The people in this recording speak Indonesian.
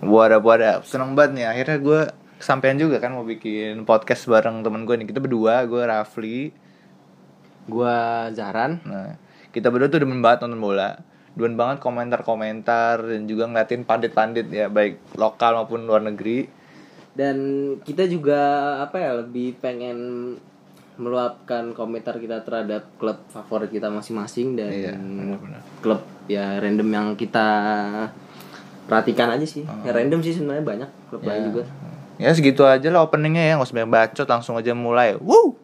What up, what up? Seneng banget nih Akhirnya gue kesampean juga kan Mau bikin podcast bareng temen gue nih. Kita berdua Gue Rafli. Gua Zaran. Nah Kita berdua tuh demen banget nonton bola. Demen banget komentar-komentar Dan juga ngeliatin pandit-pandit ya Baik lokal maupun luar negeri. Dan kita juga apa ya lebih pengen meluapkan komentar kita terhadap klub favorit kita masing-masing dan Iya, benar-benar. klub ya random yang kita perhatikan aja sih. Ya random sih sebenarnya banyak klub lain juga. Ya segitu aja lah openingnya ya Nggak usah banyak bacot Langsung aja mulai Woo